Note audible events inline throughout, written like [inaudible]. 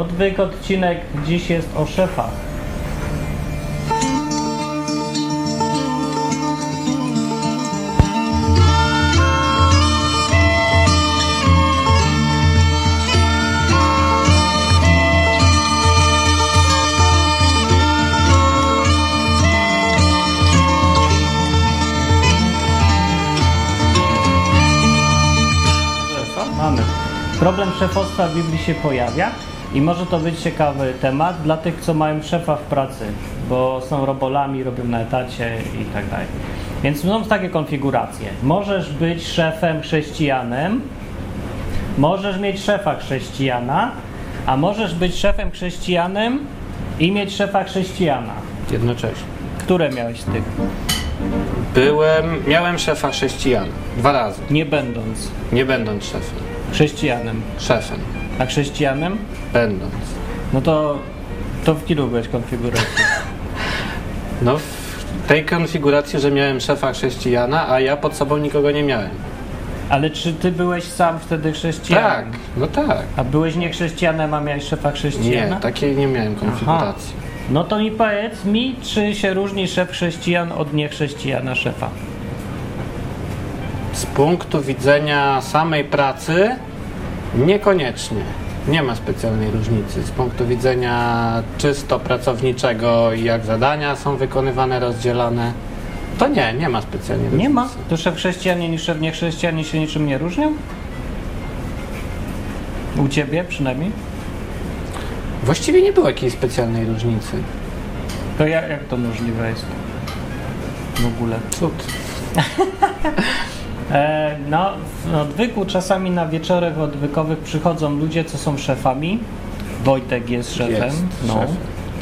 odwyk, odcinek dziś jest o szefach. Mamy. Problem szefostwa w Biblii się pojawia i może to być ciekawy temat dla tych, co mają szefa w pracy, bo są robolami, robią na etacie i tak dalej. Więc są takie konfiguracje. Możesz być szefem chrześcijanem, możesz mieć szefa chrześcijana, a możesz być szefem chrześcijanem i mieć szefa chrześcijana. Jednocześnie. Które miałeś tych? Byłem, miałem szefa chrześcijan. Dwa razy. Nie będąc Nie będąc szefem. chrześcijanem, Szefem. A chrześcijanem? Będąc. No to, to w ilu byłeś konfiguracjach? [laughs] No w tej konfiguracji, że miałem szefa chrześcijana, a ja pod sobą nikogo nie miałem. Ale czy ty byłeś sam wtedy Tak, chrześcijanem? no tak. A byłeś nie chrześcijanem, a miałeś szefa Nie, chrześcijana? takiej nie miałem konfiguracji. No to mi powiedz mi, czy się różni szef chrześcijan od niechrześcijana szefa? Z punktu widzenia samej pracy niekoniecznie. Nie ma specjalnej różnicy. Z punktu widzenia czysto pracowniczego i jak zadania są wykonywane, rozdzielane, to nie, nie ma specjalnie różnicy. Nie ma? To szef chrześcijanin i szef niechrześcijanin się niczym nie różnią? U ciebie przynajmniej? Właściwie nie było jakiejś specjalnej różnicy. To jak, jak to możliwe jest? W ogóle. Cud. [laughs] E, no, w odwyku czasami na wieczorach odwykowych przychodzą ludzie, co są szefami. Wojtek jest szefem. Jest no.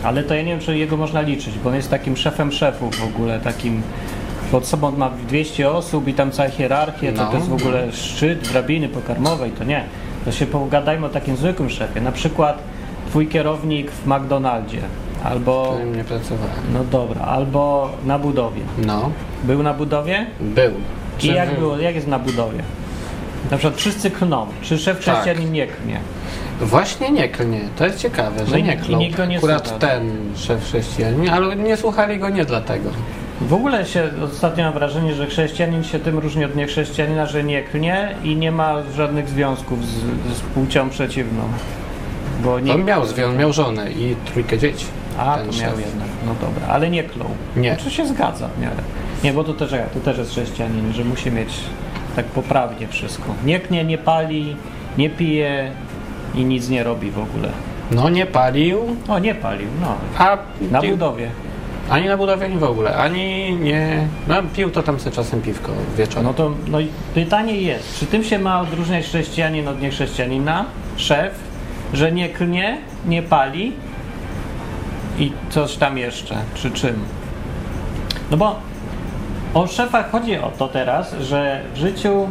Ale to ja nie wiem, czy jego można liczyć, bo on jest takim szefem szefów w ogóle, takim pod sobą ma 200 osób i tam cała hierarchię, to, No. to jest w ogóle szczyt drabiny pokarmowej, to nie. To się pogadajmy o takim zwykłym szefie. Na przykład twój kierownik w McDonaldzie, albo, nie pracowałem. no dobra, albo na budowie. No, Był na budowie? był. I Czy jak wy- było, jak jest na budowie? Na przykład wszyscy klną. Czy szef Tak. chrześcijanin nie klnie? Właśnie nie klnie. To jest ciekawe, że No i- nie i go nie Akurat słucha. ten szef chrześcijanin, ale nie słuchali go nie dlatego. W ogóle się ostatnio mam wrażenie, że chrześcijanin się tym różni od niechrześcijanina, że nie klnie i nie ma żadnych związków z, z płcią przeciwną. Bo nie... On miał miał żonę i trójkę dzieci. A, to miał jednak. No dobra, ale nie klął. Nie. Czy się zgadza w miarę? Nie, bo to też, to też jest chrześcijanin, że musi mieć tak poprawnie wszystko. Nie knie, nie pali, nie pije i nic nie robi w ogóle. No nie palił, O, nie palił, no. a Na pił- budowie. ani na budowie, ani w ogóle. Ani nie. No pił to tam sobie czasem piwko wieczorem. No to no pytanie jest, czy tym się ma odróżniać chrześcijanin od niechrześcijanina? Szef, że nie klnie, nie pali i coś tam jeszcze, czy czym? No bo o szefach chodzi o to teraz, że w życiu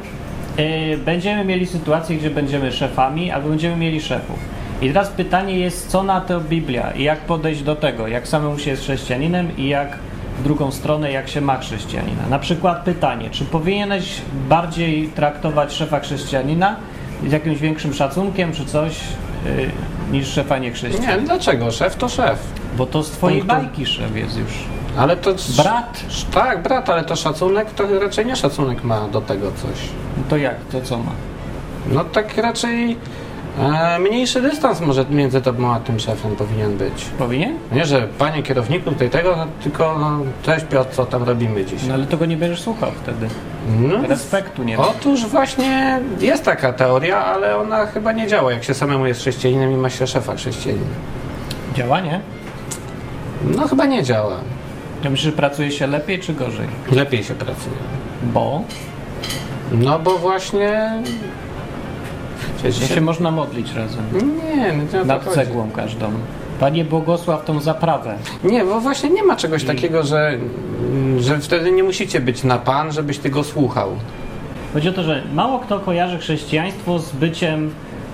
y, będziemy mieli sytuację, gdzie będziemy szefami, albo będziemy mieli szefów. I teraz pytanie jest, co na to Biblia i jak podejść do tego, jak samemu się jest chrześcijaninem i jak w drugą stronę, jak się ma chrześcijanina. Na przykład pytanie, czy powinieneś bardziej traktować szefa chrześcijanina z jakimś większym szacunkiem, czy coś, y, niż szefa niechrześcijanina? Nie, dlaczego? Szef to szef. Bo to z twojej Punktu- bajki szef jest już. Ale to. Brat. Tak, brat, ale to szacunek to raczej nie szacunek ma do tego coś. No to jak, to co ma? No tak raczej e, mniejszy dystans może między tobą a tym szefem powinien być. Powinien? Nie, że panie kierowniku tutaj tego, no, tylko no, cześć Piotr, co tam robimy dziś. No ale tego nie będziesz słuchał wtedy. No, Respektu nie ma. Otóż właśnie jest taka teoria, ale ona chyba nie działa, jak się samemu jest chrześcijaninem i ma się szefa chrześcijanina. Działa, nie? No chyba nie działa. Ja myślę, że pracuje się lepiej czy gorzej? Lepiej się pracuje. Bo No bo właśnie... Przecież się... się można modlić razem. Nie, no to Nad chodzi. cegłą każdą. Panie błogosław tą zaprawę. Nie, bo właśnie nie ma czegoś takiego, że, że wtedy nie musicie być na pan, żebyś ty go słuchał. Chodzi o to, że mało kto kojarzy chrześcijaństwo z byciem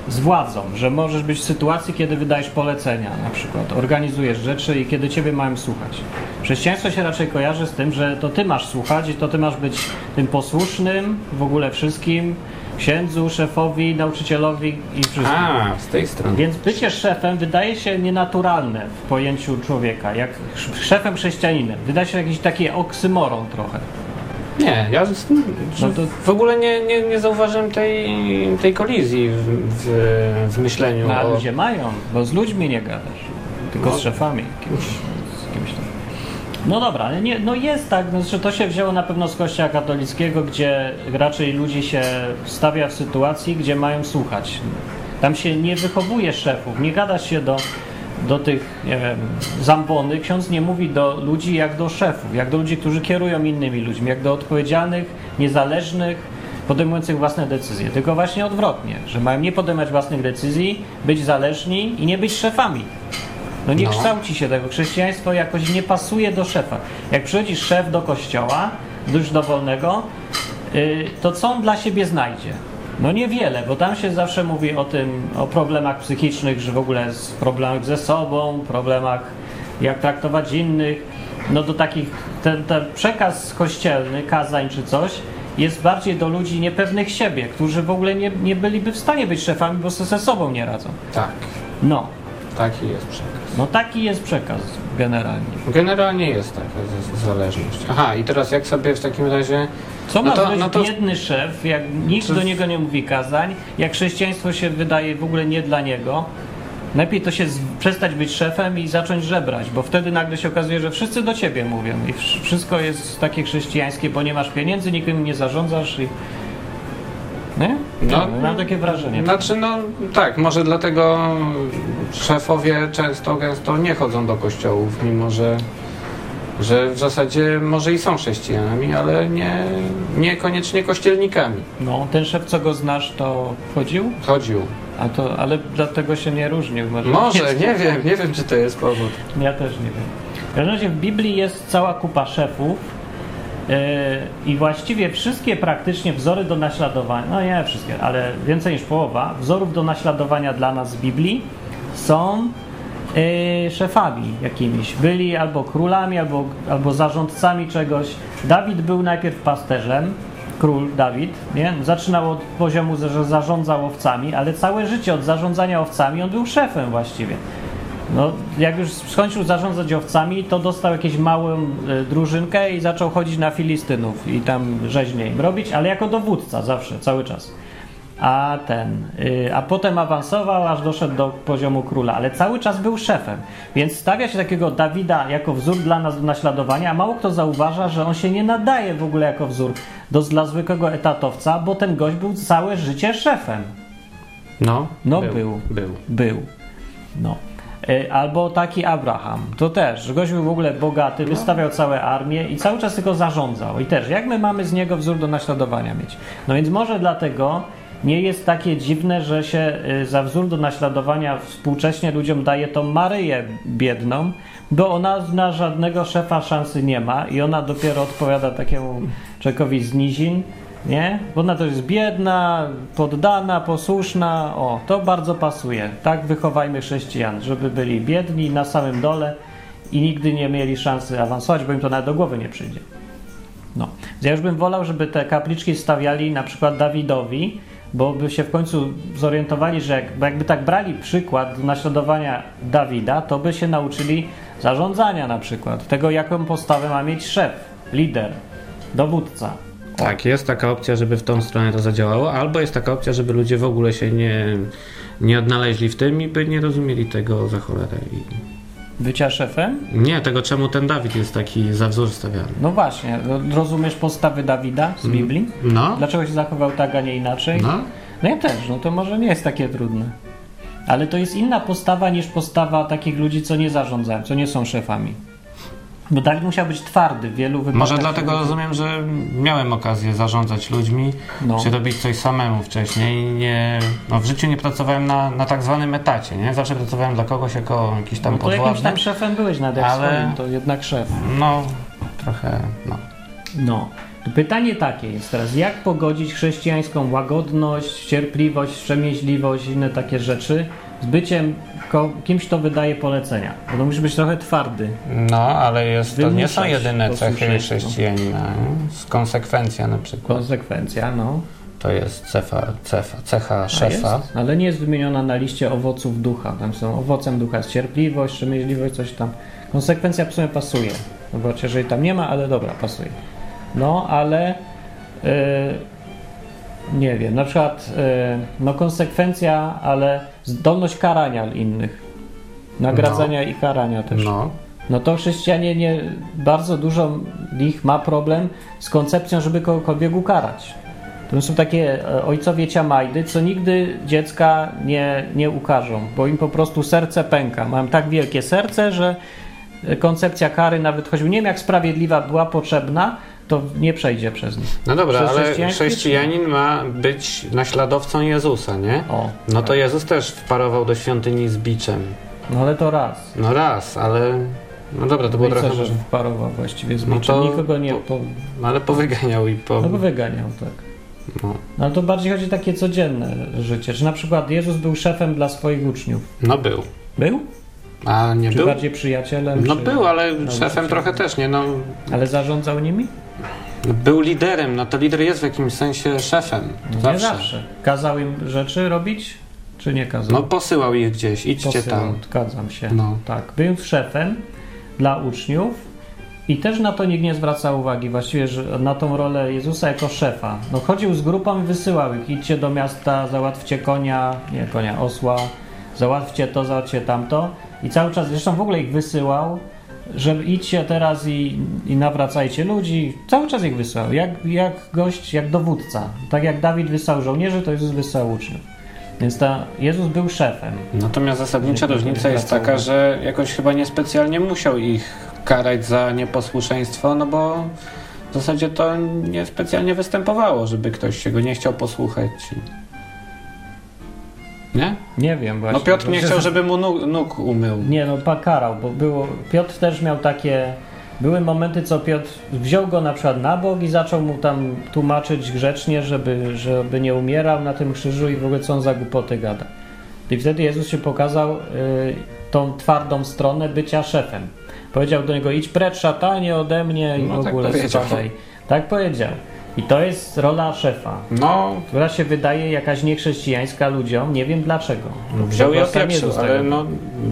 z władzą, że możesz być w sytuacji, kiedy wydajesz polecenia, na przykład organizujesz rzeczy i kiedy ciebie mają słuchać. Chrześcijaństwo się raczej kojarzy z tym, że to ty masz słuchać i to ty masz być tym posłusznym w ogóle wszystkim, księdzu, szefowi, nauczycielowi i wszystkim. A, z tej strony. Więc bycie szefem wydaje się nienaturalne w pojęciu człowieka, jak sz- szefem chrześcijaninem. Wydaje się jakiś taki oksymoron trochę. Nie, ja z, No to- w ogóle nie, nie, nie zauważyłem tej, tej kolizji w, w, w myśleniu. No, a o- ludzie mają, bo z ludźmi nie gadasz, tylko No. z szefami. Kimś, z kimś tam. No dobra, ale nie, no jest tak, no, że to się wzięło na pewno z kościoła katolickiego, gdzie raczej ludzi się stawia w sytuacji, gdzie mają słuchać. Tam się nie wychowuje szefów, nie gada się do, do tych, nie wiem, zambony. Ksiądz nie mówi do ludzi jak do szefów, jak do ludzi, którzy kierują innymi ludźmi, jak do odpowiedzialnych, niezależnych, podejmujących własne decyzje. Tylko właśnie odwrotnie, że mają nie podejmować własnych decyzji, być zależni i nie być szefami. No nie No. kształci się tego. Chrześcijaństwo jakoś nie pasuje do szefa. Jak przychodzi szef do kościoła, już dowolnego, yy, to co on dla siebie znajdzie? No niewiele, bo tam się zawsze mówi o tym, o problemach psychicznych, że w ogóle z problemach ze sobą, problemach jak traktować innych. No do takich, ten, ten przekaz kościelny, kazań czy coś, jest bardziej do ludzi niepewnych siebie, którzy w ogóle nie, nie byliby w stanie być szefami, bo sobie ze sobą nie radzą. Tak, No, taki jest przekaz. no taki jest przekaz generalnie. Generalnie jest taka zależność. Aha, i teraz jak sobie w takim razie. Co No ma to- być no to- biedny szef, jak nikt Czy- do niego nie mówi kazań, jak chrześcijaństwo się wydaje w ogóle nie dla niego, lepiej to się z, przestać być szefem i zacząć żebrać, bo wtedy nagle się okazuje, że wszyscy do ciebie mówią i wsz- wszystko jest takie chrześcijańskie, bo nie masz pieniędzy, nikim nie zarządzasz i... Nie? No, No, mam takie wrażenie. Znaczy, no tak, może dlatego szefowie często, gęsto nie chodzą do kościołów, mimo że, że w zasadzie może i są chrześcijanami, ale nie, niekoniecznie kościelnikami. No, ten szef, co go znasz, to chodził? Chodził. A to, ale dlatego się nie różnił. Może, Może, nie wiem, nie wiem, czy to jest powód. Ja też nie wiem. W każdym razie w Biblii jest cała kupa szefów yy, i właściwie wszystkie praktycznie wzory do naśladowania, no nie wszystkie, ale więcej niż połowa wzorów do naśladowania dla nas z Biblii są yy, szefami jakimiś. Byli albo królami, albo, albo zarządcami czegoś. Dawid był najpierw pasterzem, król Dawid, nie? Zaczynał od poziomu, że zarządzał owcami, ale całe życie od zarządzania owcami on był szefem właściwie. No, jak już skończył zarządzać owcami, to dostał jakąś małą y, drużynkę i zaczął chodzić na Filistynów i tam rzeźnie im robić, ale jako dowódca zawsze, cały czas. A ten, y, a potem awansował, aż doszedł do poziomu króla, ale cały czas był szefem. Więc stawia się takiego Dawida jako wzór dla nas do naśladowania, a mało kto zauważa, że on się nie nadaje w ogóle jako wzór do, dla zwykłego etatowca, bo ten gość był całe życie szefem. No, No, był. Był. Był. No. E, Albo taki Abraham. To też, gość był w ogóle bogaty, wystawiał całe armię i cały czas tylko zarządzał. I też, jak my mamy z niego wzór do naśladowania mieć? No więc może dlatego nie jest takie dziwne, że się y, za wzór do naśladowania współcześnie ludziom daje tą Maryję biedną, bo ona na żadnego szefa szansy nie ma i ona dopiero odpowiada takiemu człowiekowi z nizin, nie? Bo ona to jest biedna, poddana, posłuszna. O, to bardzo pasuje. Tak wychowajmy chrześcijan, żeby byli biedni na samym dole i nigdy nie mieli szansy awansować, bo im to nawet do głowy nie przyjdzie. No. Ja już bym wolał, żeby te kapliczki stawiali na przykład Dawidowi, bo by się w końcu zorientowali, że jak, jakby tak brali przykład do naśladowania Dawida, to by się nauczyli zarządzania na przykład, tego jaką postawę ma mieć szef, lider, dowódca. Tak, jest taka opcja, żeby w tą stronę to zadziałało, albo jest taka opcja, żeby ludzie w ogóle się nie, nie odnaleźli w tym i by nie rozumieli tego za cholerę. I Bycia szefem? nie, tego czemu ten Dawid jest taki za wzór stawiany. No właśnie, ro- rozumiesz postawy Dawida z Biblii? No, Dlaczego się zachował tak, a nie inaczej? no. No ja też, no to może nie jest takie trudne. Ale to jest inna postawa niż postawa takich ludzi, co nie zarządzają, co nie są szefami. Bo Dawid musiał być twardy w wielu wypadkach. Może dlatego rozumiem, że miałem okazję zarządzać ludźmi, No. czy robić coś samemu wcześniej. Nie, no w życiu nie pracowałem na, na tak zwanym etacie, nie? Zawsze pracowałem dla kogoś jako jakiś tam No to jakimś podwładny. tam szefem byłeś jak Ale- swoim, to jednak szef. No, trochę, no. No. Pytanie takie jest teraz, jak pogodzić chrześcijańską łagodność, cierpliwość, wstrzemięźliwość i inne takie rzeczy z byciem kimś, kto wydaje polecenia? Bo to musi być trochę twardy. No, ale jest, to nie są jedyne cechy posłuszeństwo. chrześcijanina. konsekwencja na przykład. Konsekwencja, no. to jest cecha, cecha, cecha szefa. Jest, ale nie jest wymieniona na liście owoców ducha. Tam są owocem ducha jest cierpliwość, przemyśliwość, coś tam. Konsekwencja w sumie pasuje. Zobaczcie, jeżeli tam nie ma, ale dobra, pasuje. No, ale yy, nie wiem, na przykład yy, no konsekwencja, ale zdolność karania innych. Nagradzania i karania też. No, No to chrześcijanie nie, bardzo dużo ich ma problem z koncepcją, żeby kogokolwiek ukarać. To są takie e, ojcowie ciamajdy, co nigdy dziecka nie, nie ukażą, bo im po prostu serce pęka. Mają tak wielkie serce, że e, koncepcja kary, nawet choćby nie wiem jak sprawiedliwa była potrzebna, to nie przejdzie przez nich. no dobra, Przez ale chrześcijanin ma być naśladowcą Jezusa, nie? O, No to Jezus też wparował do świątyni z biczem. no ale to raz. No raz, ale... No dobra, to było No co, trochę... że wparował właściwie z No biczem. to- Nikogo nie... Po, No ale powyganiał i po... no bo wyganiał, tak. No, No ale to bardziej chodzi o takie codzienne życie. Czy na przykład Jezus był szefem dla swoich uczniów? no był. Był? A nie Czy był? bardziej przyjacielem? No czy... był, ale nauczycielem? szefem trochę też, nie? No, Ale zarządzał nimi? Był liderem, no to lider jest w jakimś sensie szefem. Nie zawsze. Kazał im rzeczy robić, czy nie kazał? No posyłał ich gdzieś, idźcie Posyłał, tam. Zgadzam się. No. Tak. Był szefem dla uczniów i też na to nikt nie zwraca uwagi, właściwie na tą rolę Jezusa jako szefa. No chodził z grupą i wysyłał ich. Idźcie do miasta, załatwcie konia, nie konia, osła, załatwcie to, załatwcie tamto. I cały czas, zresztą w ogóle ich wysyłał, że idźcie teraz i, i nawracajcie ludzi. Cały czas ich wysyłał, jak, jak gość, jak dowódca. Tak jak Dawid wysłał żołnierzy, to Jezus wysłał uczniów. Więc ta, Jezus był szefem. Natomiast zasadnicza różnica jest taka, że jakoś chyba niespecjalnie musiał ich karać za nieposłuszeństwo, no bo w zasadzie to niespecjalnie występowało, żeby ktoś się go nie chciał posłuchać. Nie? Nie wiem właśnie. No Piotr nie chciał, żeby mu nóg, nóg umył. Nie, no pakarał, bo było... Piotr też miał takie... Były momenty, co Piotr wziął go na przykład na bok i zaczął mu tam tłumaczyć grzecznie, żeby, żeby nie umierał na tym krzyżu i w ogóle co on za głupoty gada. I wtedy Jezus się pokazał y, tą twardą stronę bycia szefem. Powiedział do niego, idź precz szatanie ode mnie i No, w tak ogóle powiedział. spadaj. Tak powiedział. I to jest rola szefa, No, która się wydaje jakaś niechrześcijańska ludziom, nie wiem dlaczego. wziął Bo sam opieprzył, Jezus ale no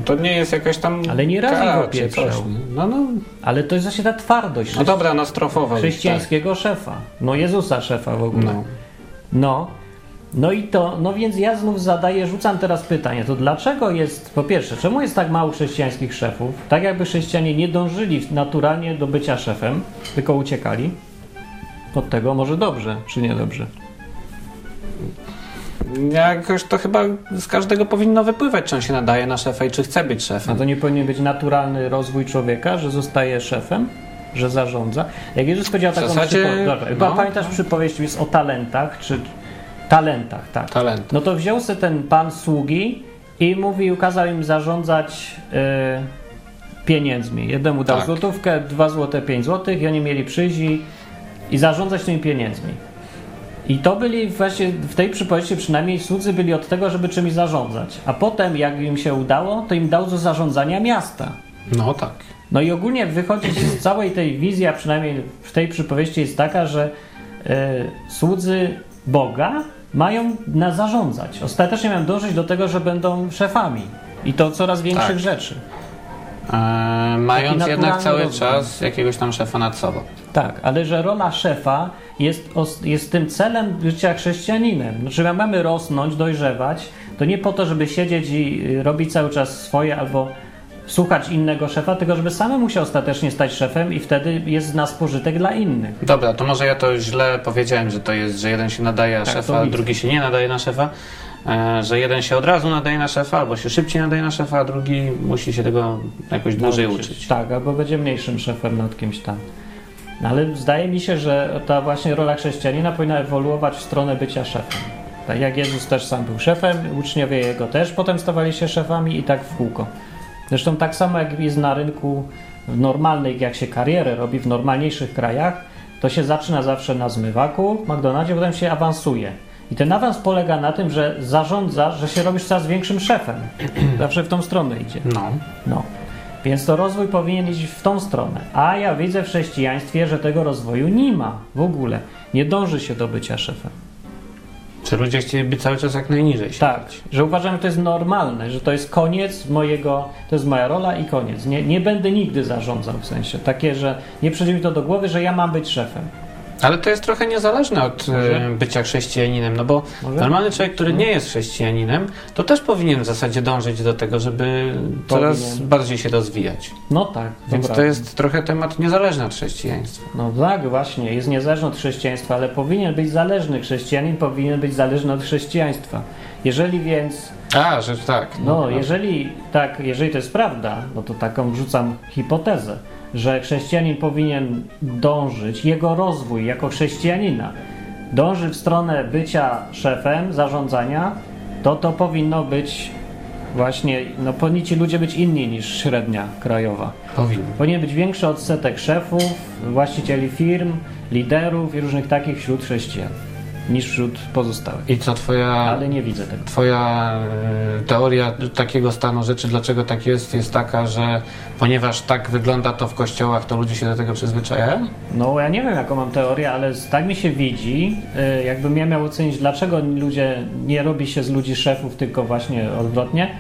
to nie jest jakaś tam Ale nie raz ich opieprzał. No, no, Ale to jest właśnie ta twardość no dobra, no strofował. ich, chrześcijańskiego szefa. No Jezusa szefa w ogóle. Tak. No. No. no. i to, no więc ja znów zadaję, rzucam teraz pytanie, to dlaczego jest, po pierwsze, czemu jest tak mało chrześcijańskich szefów? Tak jakby chrześcijanie nie dążyli naturalnie do bycia szefem, tylko uciekali od tego, może dobrze, czy niedobrze. Jakoś to chyba z każdego powinno wypływać, czy on się nadaje na szefa i czy chce być A szefem. to nie powinien być naturalny rozwój człowieka, że zostaje szefem? Że zarządza. Jak Jezus powiedział taką zasadzie, przypowieść. Dobra, chyba no. pamiętasz przypowieść jest o talentach, czy talentach, tak. Talent. No to wziął se ten pan sługi i mówił, kazał im zarządzać y, pieniędzmi. Jednemu dał Tak. złotówkę, dwa złote, pięć złotych i oni mieli przyjść i, zarządzać tymi pieniędzmi. I to byli właśnie, w tej przypowieści przynajmniej słudzy byli od tego, żeby czymś zarządzać. A potem, jak im się udało, to im dał do zarządzania miasta. No tak. No i ogólnie wychodzi z całej tej wizji, a przynajmniej w tej przypowieści jest taka, że e, słudzy Boga mają na zarządzać. Ostatecznie mają dążyć do tego, że będą szefami. I to coraz większych Tak. rzeczy. Eee, mając jednak cały rozwój. czas jakiegoś tam szefa nad sobą. Tak, ale że rola szefa jest, jest tym celem życia chrześcijaninem. Znaczy, jak mamy rosnąć, dojrzewać, to nie po to, żeby siedzieć i y, robić cały czas swoje albo słuchać innego szefa, tylko żeby samemu się ostatecznie stać szefem i wtedy jest z nas pożytek dla innych. Dobra, to może ja to źle powiedziałem, że to jest, że jeden się nadaje na Tak, szefa, drugi się nie nadaje na szefa. E, że jeden się od razu nadaje na szefa, albo się szybciej nadaje na szefa, a drugi musi się tego jakoś dłużej Nauczyć. uczyć. Tak, albo będzie mniejszym szefem nad kimś tam. No, ale zdaje mi się, że ta właśnie rola chrześcijanina powinna ewoluować w stronę bycia szefem. Tak jak Jezus też sam był szefem, uczniowie jego też potem stawali się szefami i tak w kółko. Zresztą tak samo jak jest na rynku w normalnej, jak się karierę robi w normalniejszych krajach, to się zaczyna zawsze na zmywaku w McDonaldzie, potem się awansuje. I ten awans polega na tym, że zarządzasz, że się robisz coraz większym szefem. [clears throat] Zawsze w tą stronę idzie. No. No. Więc to rozwój powinien iść w tą stronę. A ja widzę w chrześcijaństwie, że tego rozwoju nie ma w ogóle. Nie dąży się do bycia szefem. Czy ludzie chcieliby cały czas jak najniżej siedzieć? Tak, że uważam, że to jest normalne, że to jest koniec mojego, to jest moja rola i koniec. Nie, nie będę nigdy zarządzał w sensie. Takie, że nie przyjdzie mi to do głowy, że ja mam być szefem. Ale to jest trochę niezależne od Może? e, bycia chrześcijaninem, no bo Może? normalny człowiek, który nie jest chrześcijaninem, to też powinien w zasadzie dążyć do tego, żeby coraz Powinien. bardziej się rozwijać. No tak. Więc dobra. to jest trochę temat niezależny od chrześcijaństwa. No tak, właśnie, jest niezależny od chrześcijaństwa, ale powinien być zależny. Chrześcijanin powinien być zależny od chrześcijaństwa. Jeżeli więc, A, że tak. no, jeżeli tak, jeżeli to jest prawda, no to taką wrzucam hipotezę, że chrześcijanin powinien dążyć, jego rozwój jako chrześcijanina dąży w stronę bycia szefem, zarządzania, to to powinno być właśnie, no powinni ci ludzie być inni niż średnia krajowa. Powinien. Powinien być większy odsetek szefów, właścicieli firm, liderów i różnych takich wśród chrześcijan niż wśród pozostałych. I co twoja, Ale nie widzę tego. twoja e, teoria takiego stanu rzeczy, dlaczego tak jest, jest taka, że ponieważ tak wygląda to w kościołach, to ludzie się do tego przyzwyczajają? No ja nie wiem jaką mam teorię, ale tak mi się widzi, y, jakbym ja miał ocenić, dlaczego ludzie, nie robi się z ludzi szefów, tylko właśnie odwrotnie,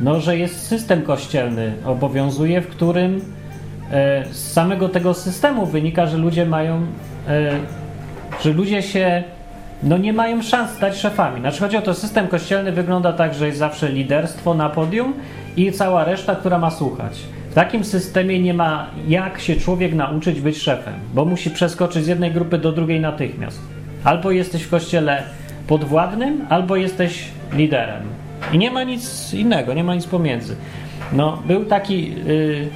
no że jest system kościelny, obowiązuje, w którym y, z samego tego systemu wynika, że ludzie mają, że ludzie się no nie mają szans stać szefami. Znaczy chodzi o to, system kościelny wygląda tak, że jest zawsze liderstwo na podium i cała reszta, która ma słuchać. W takim systemie nie ma jak się człowiek nauczyć być szefem, bo musi przeskoczyć z jednej grupy do drugiej natychmiast. Albo jesteś w kościele podwładnym, albo jesteś liderem. I nie ma nic innego, nie ma nic pomiędzy. No, był taki, y,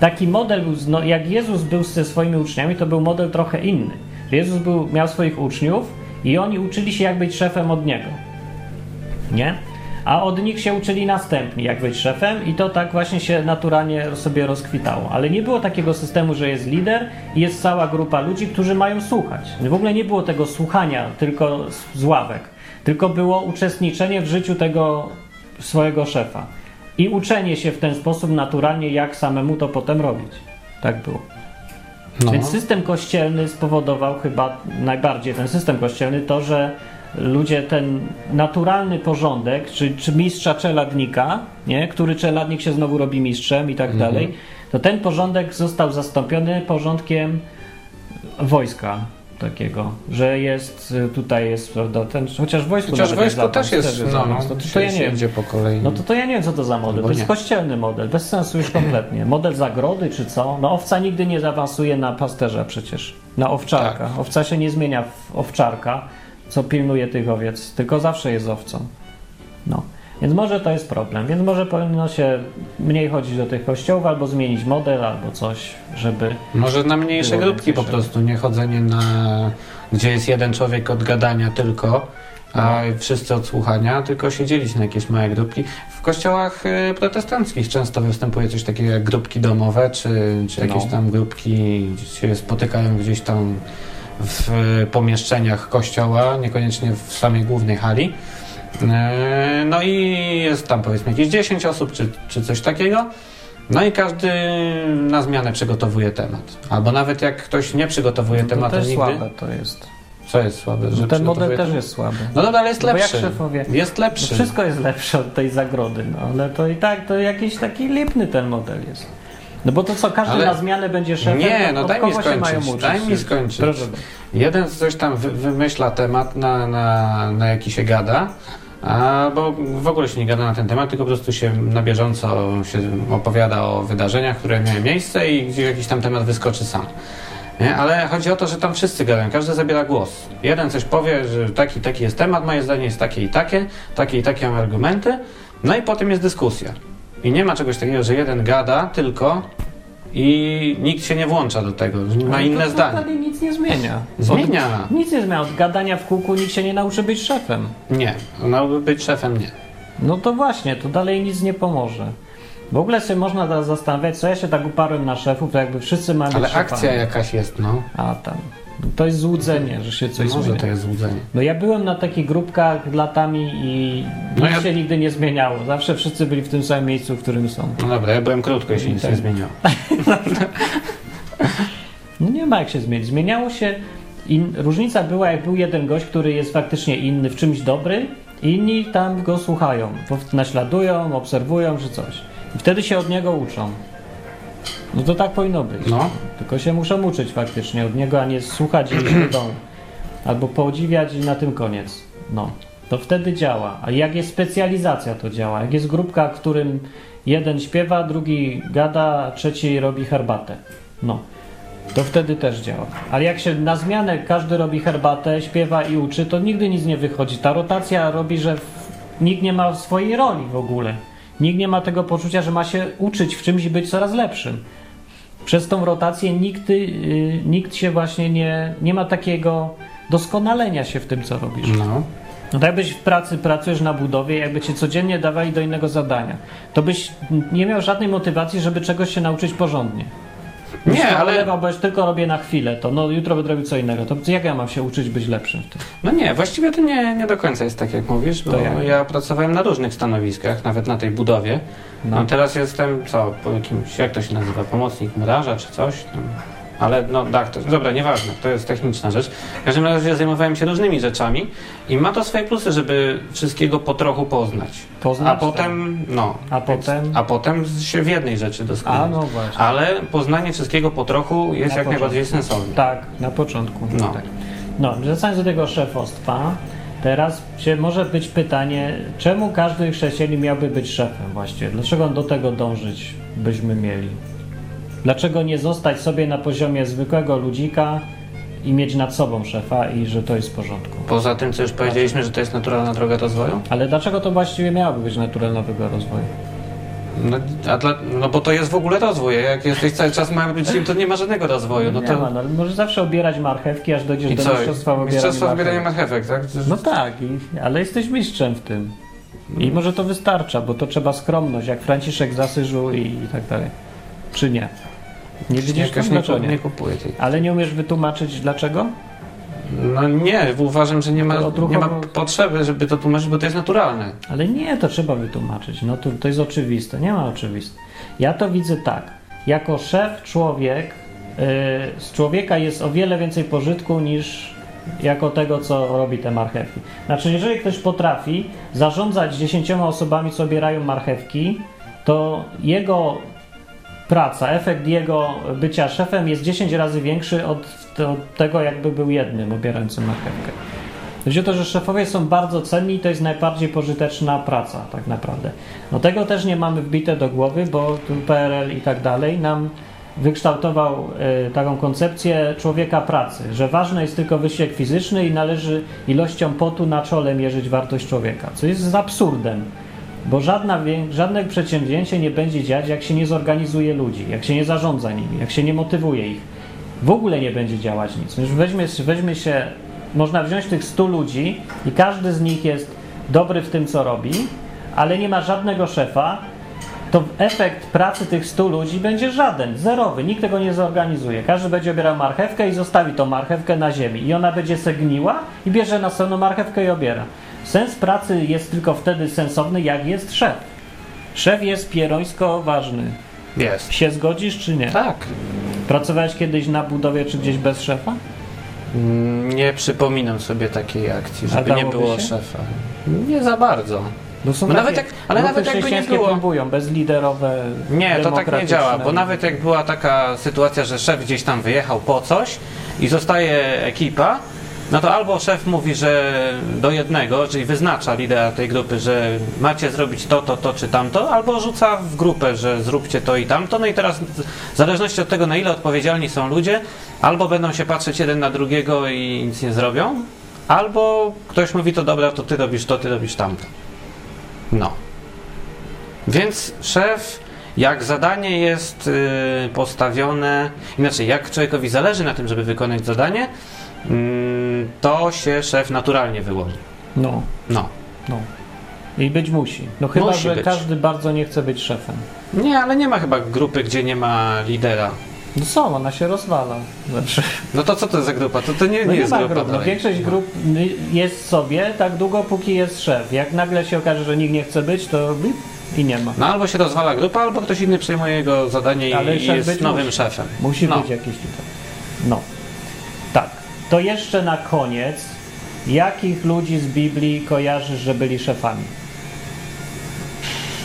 taki model, no, jak Jezus był ze swoimi uczniami, to był model trochę inny. Jezus był, miał swoich uczniów i oni uczyli się, jak być szefem od Niego. Nie? A od nich się uczyli następni, jak być szefem, i to tak właśnie się naturalnie sobie rozkwitało. Ale nie było takiego systemu, że jest lider i jest cała grupa ludzi, którzy mają słuchać. W ogóle nie było tego słuchania tylko z- ławek, tylko było uczestniczenie w życiu tego swojego szefa i uczenie się w ten sposób naturalnie, jak samemu to potem robić. Tak było. No. Więc system kościelny spowodował chyba najbardziej ten system kościelny to, że ludzie ten naturalny porządek, czy, czy mistrza czeladnika, nie, który czeladnik się znowu robi mistrzem i tak dalej, to ten porządek został zastąpiony porządkiem wojska takiego, że jest tutaj jest, prawda, ten, chociaż w wojsku Chociaż wojsko też jest, no, no, awans, to, to ja nie wiem, po kolei. no to, to ja nie wiem, co to za model. Albo To jest nie. kościelny model, bez sensu już kompletnie. Model zagrody czy co? No owca nigdy nie zaawansuje na pasterza przecież, na owczarka. Tak. Owca się nie zmienia w owczarka, co pilnuje tych owiec, tylko zawsze jest owcą. No. Więc może to jest problem, więc może powinno się mniej chodzić do tych kościołów, albo zmienić model, albo coś, żeby... Może na mniejsze grupki po prostu, nie chodzenie na... gdzie jest jeden człowiek od gadania tylko, a wszyscy od słuchania, tylko siedzieliście na jakieś małe grupki. W kościołach y, protestanckich często występuje coś takiego jak grupki domowe, czy, czy jakieś No. tam grupki się spotykają gdzieś tam w pomieszczeniach kościoła, niekoniecznie w samej głównej hali. E, No i jest tam powiedzmy jakieś 10 osób, czy, czy coś takiego. No i każdy na zmianę przygotowuje temat. Albo nawet jak ktoś nie przygotowuje No to tematu też nigdy. słabe to jest. Co jest słabe? No ten model też jest słaby. No dobra, ale jest No bo jak lepszy. szefowie- Jest No lepszy. wszystko jest lepsze od tej zagrody, no ale to i tak to jakiś taki lipny ten model jest. No bo to co, każdy Ale- na zmianę będzie szefem? Nie, no daj mi skończyć, daj mi skończyć. Proszę. Jeden coś tam wy, wymyśla temat, na, na, na jaki się gada, albo w ogóle się nie gada na ten temat, tylko po prostu się na bieżąco się opowiada o wydarzeniach, które miały miejsce i gdzie jakiś tam temat wyskoczy sam. Nie? Ale chodzi o to, że tam wszyscy gadają, każdy zabiera głos. Jeden coś powie, że taki, taki jest temat, moje zdanie jest takie i takie, takie i takie mam argumenty, no i potem jest dyskusja. I nie ma czegoś takiego, że jeden gada tylko i nikt się nie włącza do tego, ma Ale inne to zdanie. To nic nie zmienia. Zmienia. Od, nic nie zmienia. Od gadania w kółku nikt się nie nauczy być szefem. Nie, miałby być szefem, nie. No to właśnie, to dalej nic nie pomoże. W ogóle sobie można zastanawiać, co ja się tak uparłem na szefów, to jakby wszyscy mają Ale być szefami. akcja jakaś jest, no. A tam. To jest złudzenie, że się coś Może zmienia. to jest złudzenie. No ja byłem na takich grupkach latami i No nic ja- się nigdy nie zmieniało. Zawsze wszyscy byli w tym samym miejscu, w którym są. No dobra, ja byłem krótko, jeśli nic Tak. nie zmieniło. [laughs] No nie ma jak się zmienić. Zmieniało się In, różnica była, jak był jeden gość, który jest faktycznie inny, w czymś dobry, inni tam go słuchają, naśladują, obserwują czy coś. I wtedy się od niego uczą. No to tak powinno być. No. Tylko się muszą uczyć faktycznie od niego, a nie słuchać do domu. Albo podziwiać i na tym koniec. No. To wtedy działa. A jak jest specjalizacja, to działa. Jak jest grupka, w którym jeden śpiewa, drugi gada, trzeci robi herbatę. No. To wtedy też działa. Ale jak się na zmianę każdy robi herbatę, śpiewa i uczy, to nigdy nic nie wychodzi. Ta rotacja robi, że nikt nie ma swojej roli w ogóle. Nikt nie ma tego poczucia, że ma się uczyć w czymś i być coraz lepszym. Przez tą rotację nikt, y, nikt się właśnie nie, nie ma takiego doskonalenia się w tym, co robisz. No. No tak jakbyś w pracy pracujesz na budowie, jakby cię codziennie dawali do innego zadania, to byś nie miał żadnej motywacji, żeby czegoś się nauczyć porządnie. Nie, ale olewał, bo już tylko robię na chwilę, to no jutro będę robił co innego. To jak ja mam się uczyć być lepszym w tym? No nie, właściwie to nie, nie do końca jest tak, jak mówisz, bo jak? ja pracowałem na różnych stanowiskach, nawet na tej budowie. No, No. teraz jestem, co, po jakimś, jak to się nazywa, pomocnik murarza czy coś? No. Ale no tak, to, dobra, nieważne, to jest techniczna rzecz. W każdym razie zajmowałem się różnymi rzeczami i ma to swoje plusy, żeby wszystkiego po trochu poznać. Poznać, a potem, no. A potem? A potem się w jednej rzeczy doskonale. A no właśnie. Ale poznanie wszystkiego po trochu jest Na jak początku. najbardziej sensowne. Tak, na początku. No. Tak. No, wracając do tego szefostwa, teraz się może być pytanie, czemu każdy chrześcijanin miałby być szefem właściwie? Dlaczego do tego dążyć byśmy mieli? Dlaczego nie zostać sobie na poziomie zwykłego ludzika i mieć nad sobą szefa i że to jest w porządku? Poza tym, co już powiedzieliśmy, że to jest naturalna droga rozwoju? Ale dlaczego to właściwie miałoby być naturalnego rozwoju? No, a dla, no bo to jest w ogóle rozwój. Jak jesteś cały czas małym ludzikiem, to nie ma żadnego rozwoju. No nie to, ma, no, ale możesz zawsze obierać marchewki, aż dojdziesz I do co? mistrzostwa w obieraniu Mistrzostwo w marchewek. obieraniu marchewek, tak? No tak, i, ale jesteś mistrzem w tym. I może to wystarcza, bo to trzeba skromność, jak Franciszek z Asyżu i, i tak dalej. Czy nie? Nie widzisz Jakoś nie, nie? nie kupuję tej. Ale nie umiesz wytłumaczyć dlaczego? No nie, uważam, że nie ma, nie ma potrzeby, żeby to tłumaczyć, bo to jest naturalne. Ale nie, to trzeba wytłumaczyć. No to, to jest oczywiste, nie ma oczywiste. Ja to widzę tak. Jako szef człowiek, yy, z człowieka jest o wiele więcej pożytku niż jako tego, co robi te marchewki. Znaczy, jeżeli ktoś potrafi zarządzać dziesięcioma osobami, co obierają marchewki, to jego praca, efekt jego bycia szefem jest 10 razy większy od, tego, jakby był jednym obierającym marchewkę. Chodzi o to, że szefowie są bardzo cenni i to jest najbardziej pożyteczna praca, tak naprawdę. No tego też nie mamy wbite do głowy, bo tu PRL i tak dalej nam wykształtował e, taką koncepcję człowieka pracy, że ważny jest tylko wysiłek fizyczny i należy ilością potu na czole mierzyć wartość człowieka, co jest absurdem. Bo żadna, żadne przedsięwzięcie nie będzie dziać, jak się nie zorganizuje ludzi, jak się nie zarządza nimi, jak się nie motywuje ich. W ogóle nie będzie działać nic. Weźmie, weźmie się, można wziąć tych 100 ludzi i każdy z nich jest dobry w tym, co robi, ale nie ma żadnego szefa, to efekt pracy tych 100 ludzi będzie żaden, zerowy, nikt tego nie zorganizuje. Każdy będzie obierał marchewkę i zostawi tą marchewkę na ziemi i ona będzie se gniła i bierze następną marchewkę i obiera. Sens pracy jest tylko wtedy sensowny, jak jest szef. Szef jest pierońsko ważny. Jest. Się zgodzisz czy nie? Tak. Pracowałeś kiedyś na budowie czy gdzieś bez szefa? Mm, Nie przypominam sobie takiej akcji, żeby nie było się? szefa. Nie za bardzo. Bo są No takie nawet jak- ale nawet jakby nie było. próbują, bezliderowe, Nie, to tak nie działa, bo nawet jak była taka sytuacja, że szef gdzieś tam wyjechał po coś i zostaje ekipa, no to albo szef mówi, że do jednego, czyli wyznacza lidera tej grupy, że macie zrobić to, to, to czy tamto, albo rzuca w grupę, że zróbcie to i tamto. No i teraz w zależności od tego, na ile odpowiedzialni są ludzie, albo będą się patrzeć jeden na drugiego i nic nie zrobią, albo ktoś mówi, to dobra, to ty robisz to, ty robisz tamto. No. Więc szef, jak zadanie jest y, postawione, inaczej, jak człowiekowi zależy na tym, żeby wykonać zadanie, mm, to się szef naturalnie wyłoni. No, No. no. I być musi. No chyba, Musi że być. każdy bardzo nie chce być szefem. Nie, ale nie ma chyba grupy, gdzie nie ma lidera. No są, ona się rozwala. Znaczy, No to co to za grupa? To, to nie, no nie jest ma grupa grup. No, większość grup jest sobie tak długo, póki jest szef. Jak nagle się okaże, że nikt nie chce być, to blip i nie ma. No albo się rozwala grupa, albo ktoś inny przejmuje jego zadanie Ale i jest nowym musi. szefem. Musi No. być jakiś tutaj. No. To jeszcze na koniec, jakich ludzi z Biblii kojarzysz, że byli szefami?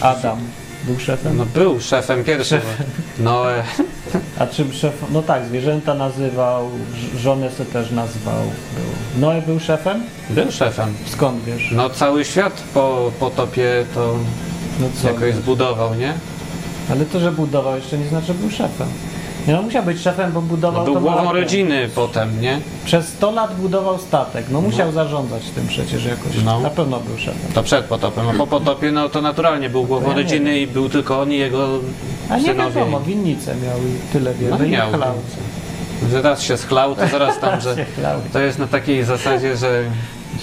Adam był szefem? No był szefem pierwszym. No, e, A czym szef? No tak, zwierzęta nazywał, żonę se też nazwał. Noe był szefem? był szefem. Skąd wiesz? No cały świat po potopie to No co? jakoś zbudował, nie? Ale to, że budował jeszcze nie znaczy, że był szefem. No, musiał być szefem, bo No, budował był to głową rodziny potem, nie? Przez 100 lat budował statek. No musiał zarządzać tym przecież jakoś. No. Na pewno był szefem. To przed potopem, a po potopie no to naturalnie był głową ja rodziny i był tylko on i jego A nie synowie. wiadomo, winnicę miał i tyle wiele. No miał. Że raz się schlał, to zaraz tam, że to jest na takiej zasadzie, że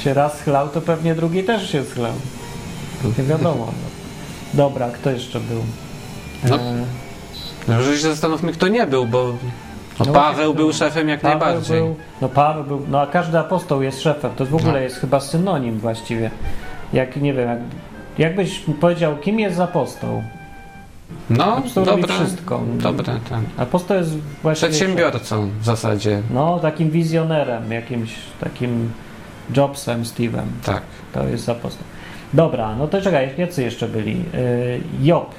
się raz chlał, to pewnie drugi też się schlał. Nie wiadomo. No. Dobra, kto jeszcze był? No, E, Może się zastanówmy, kto nie był, bo no, No Paweł właśnie, był szefem jak Paweł najbardziej. Był, no Paweł był, no a każdy apostoł jest szefem. To w ogóle No. jest chyba synonim właściwie. Jak, nie wiem, jak, jakbyś powiedział, kim jest apostoł? No, Apostoł robi dobra, wszystko. dobra, tak. Apostoł jest właściwie... Przedsiębiorcą w zasadzie, No, takim wizjonerem, jakimś takim Jobsem, Steve'em. tak. To jest apostoł. Dobra, no to czekaj, jacy jeszcze byli? Yy, Job.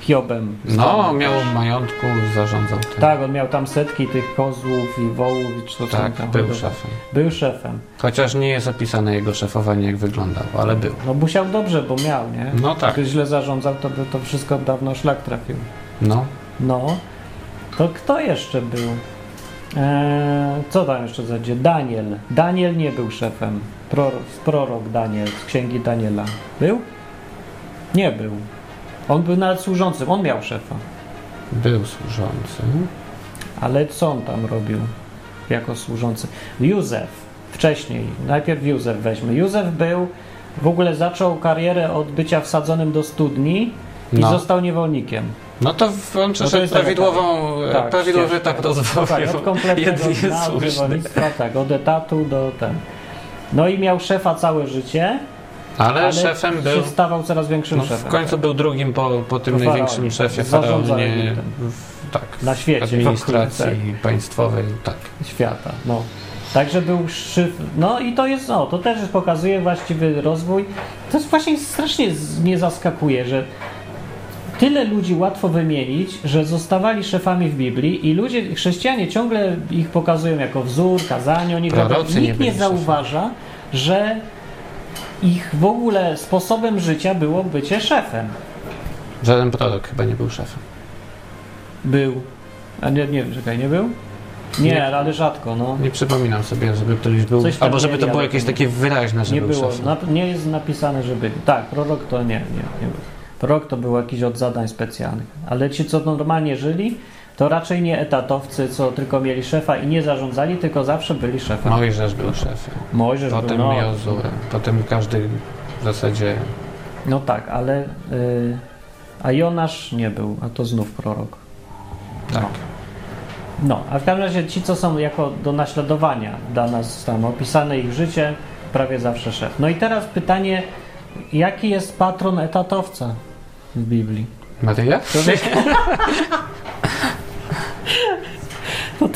Hiobem. No, miał majątku, zarządzał tym. Tak, on miał tam setki tych kozłów i wołów i czy to Tak, tam był szefem. Był szefem. Chociaż nie jest opisane jego szefowanie, jak wyglądał, ale był. No musiał dobrze, bo miał, nie? No tak. Gdyby źle zarządzał, to by to wszystko dawno szlak trafił. No, No, to kto jeszcze był? Eee, co tam jeszcze zadzie? Daniel. Daniel nie był szefem. Prorok, prorok Daniel z księgi Daniela. Był? Nie był. On był nawet służącym, on miał szefa. był służący. Ale co on tam robił jako służący? Józef. Wcześniej. Najpierw Józef weźmy. Józef był, w ogóle zaczął karierę od bycia wsadzonym do studni i No. został niewolnikiem. No to on przeszedł jest taka- prawidłową, Tak, prawidłowy ścieżkę. etap rozwoju. Tak, od kompletnego dna, tak, od etatu do ten. No i miał szefa całe życie, Ale, ale szefem był, stawał coraz większym no, w szefem. końcu był drugim po, po tym Po największym szefie faraonie. W- Tak, Na świecie w administracji ogóle, państwowej, tak. świata. No. Także był szyf. No i to jest, no, to też pokazuje właściwy rozwój. To jest właśnie strasznie mnie zaskakuje, że tyle ludzi łatwo wymienić, że zostawali szefami w Biblii i ludzie, chrześcijanie ciągle ich pokazują jako wzór, kazanie, oni Prorocy nie Nikt nie byli zauważa, że ich w ogóle sposobem życia było bycie szefem. Żaden prorok chyba nie był szefem. Był. A nie, nie, czekaj, nie był? Nie, Nie. ale rzadko, no. Nie przypominam sobie, żeby ktoś był. Coś Albo żeby mieli, to było jakieś takie wyraźne, że Nie był było, na, nie jest napisane, że byli. Tak, prorok to nie, nie, nie był. Prorok to był jakiś od zadań specjalnych. Ale ci, co normalnie żyli, to raczej nie etatowcy, co tylko mieli szefa i nie zarządzali, tylko zawsze byli szefem. Mojżesz był szefem. Mojżesz Potem był, no, Jozue. Potem każdy w zasadzie. no tak, ale... Y, a Jonasz nie był, a to znów prorok. Tak. No. No, a w każdym razie ci, co są jako do naśladowania dla nas tam opisane ich życie, prawie zawsze szef. No i teraz pytanie, jaki jest patron etatowca w Biblii? Maryja? [laughs] [laughs]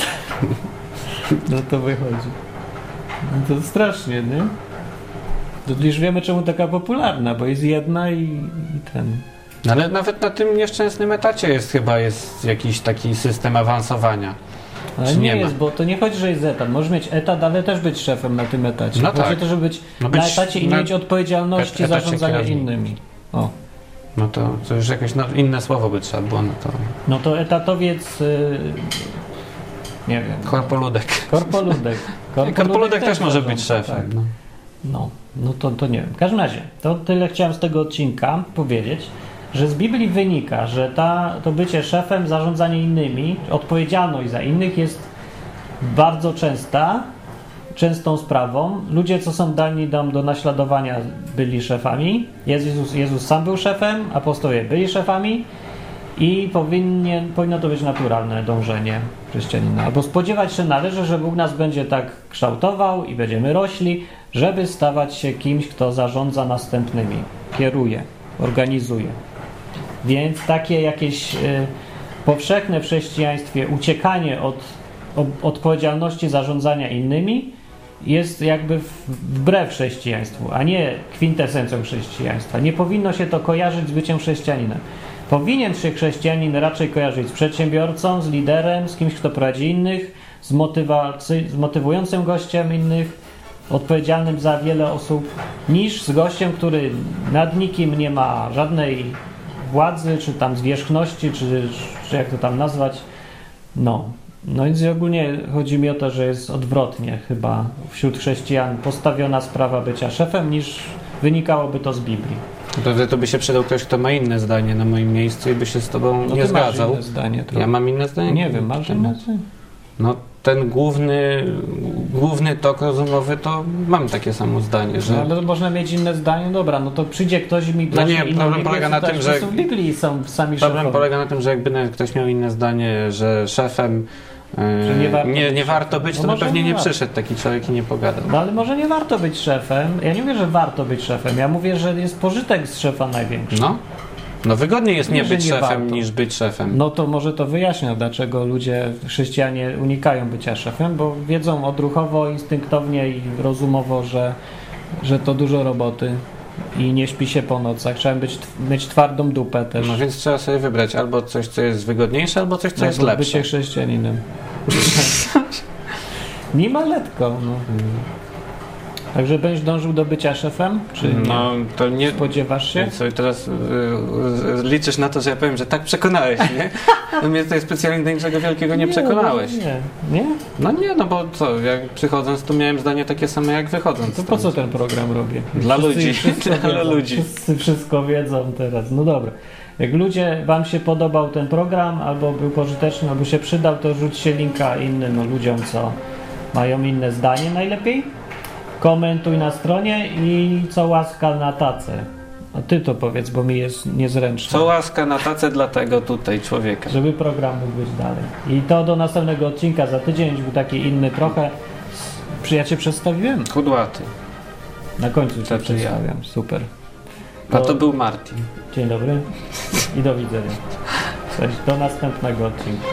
No to wychodzi. No to strasznie, nie? To już wiemy, czemu taka popularna, bo jest jedna i, i ten. No Ale nawet na tym nieszczęsnym etacie jest chyba jest jakiś taki system awansowania. Ale nie, nie ma? jest, bo to nie chodzi, że jest etat. Możesz mieć etat, ale też być szefem na tym etacie. No chodzi tak. to, żeby być No na być etacie i na mieć odpowiedzialności et- zarządzania kierownika. innymi. O. No to, to już jakieś no, inne słowo by trzeba było na to. No to etatowiec. y, nie wiem. Korpoludek. Korpoludek. [laughs] Korpoludek też może być zarządza, szefem. tak. No. No, no to, to nie wiem. W każdym razie, to tyle chciałem z tego odcinka powiedzieć, że z Biblii wynika, że ta, to bycie szefem, zarządzanie innymi, odpowiedzialność za innych jest bardzo częsta, częstą sprawą. Ludzie, co są dani nam do naśladowania, byli szefami. Jezus, Jezus sam był szefem, apostołowie byli szefami i powinien, powinno to być naturalne dążenie chrześcijanina. Albo spodziewać się należy, że Bóg nas będzie tak kształtował i będziemy rośli, żeby stawać się kimś, kto zarządza następnymi, kieruje, organizuje. Więc takie jakieś y, powszechne w chrześcijaństwie uciekanie od odpowiedzialności zarządzania innymi jest jakby wbrew chrześcijaństwu, a nie kwintesencją chrześcijaństwa. Nie powinno się to kojarzyć z byciem chrześcijaninem. Powinien się chrześcijanin raczej kojarzyć z przedsiębiorcą, z liderem, z kimś, kto prowadzi innych, z, motywacy- z motywującym gościem innych, odpowiedzialnym za wiele osób, niż z gościem, który nad nikim nie ma żadnej władzy, czy tam zwierzchności, czy, czy jak to tam nazwać. No. No więc ogólnie chodzi mi o to, że jest odwrotnie chyba wśród chrześcijan postawiona sprawa bycia szefem, niż wynikałoby to z Biblii. Pewnie to by się przydał ktoś, kto ma inne zdanie na moim miejscu i by się z tobą No nie ty masz zgadzał. inne zdanie trochę. Ja mam inne zdanie? Nie wiem, masz inne zdanie? No ten główny, główny tok rozumowy to mam takie samo zdanie, że No, ale można mieć inne zdanie, dobra, no to przyjdzie ktoś i mi No nie, problem Biblię, polega na to tym, że- są w Biblii są sami problem szefowie. polega na tym, że jakby ktoś miał inne zdanie, że szefem Że nie warto nie, być nie warto być, No to pewnie nie nie przyszedł taki człowiek i nie pogadał. No ale może nie warto być szefem. Ja nie mówię, że warto być szefem. Ja mówię, że jest pożytek z szefa największy. No, no wygodniej jest nie Nie, być nie szefem warto. niż być szefem. No to może to wyjaśnia, dlaczego ludzie, chrześcijanie unikają bycia szefem, bo wiedzą odruchowo, instynktownie i rozumowo, że, że to dużo roboty i nie śpi się po nocach. Trzeba być, mieć twardą dupę też. No więc trzeba sobie wybrać albo coś, co jest wygodniejsze, albo coś, co jest Albo lepsze. bycie chrześcijaninem. [laughs] Nie maletko. No. Także będziesz dążył do bycia szefem? Czy nie? No to nie. Spodziewasz się? Sobie teraz y, y, liczysz na to, że ja powiem, że tak przekonałeś, nie? No mnie tutaj specjalnie do niczego wielkiego nie przekonałeś. Nie, nie? No nie, no bo co, jak przychodząc tu miałem zdanie takie same jak wychodząc. To po co ten program robię? Dla ludzi. wszystko [laughs] Dla wiedzą. ludzi. Wszyscy wszystko wiedzą teraz. No dobra. Jak ludzie, wam się podobał ten program, albo był pożyteczny, albo się przydał, to rzućcie linka innym ludziom, co mają inne zdanie najlepiej. Komentuj na stronie i co łaska na tacę. A ty to powiedz, bo mi jest niezręczne. Co łaska na tacę dla tego tutaj człowieka. Żeby program mógł być dalej. I to do następnego odcinka za tydzień był taki inny trochę. Czy ja cię przedstawiłem? Kudłaty. Na końcu cię To ty ja. przedstawiam. Super. A to był Martin. Dzień dobry i do widzenia. Cześć, do następnego odcinka.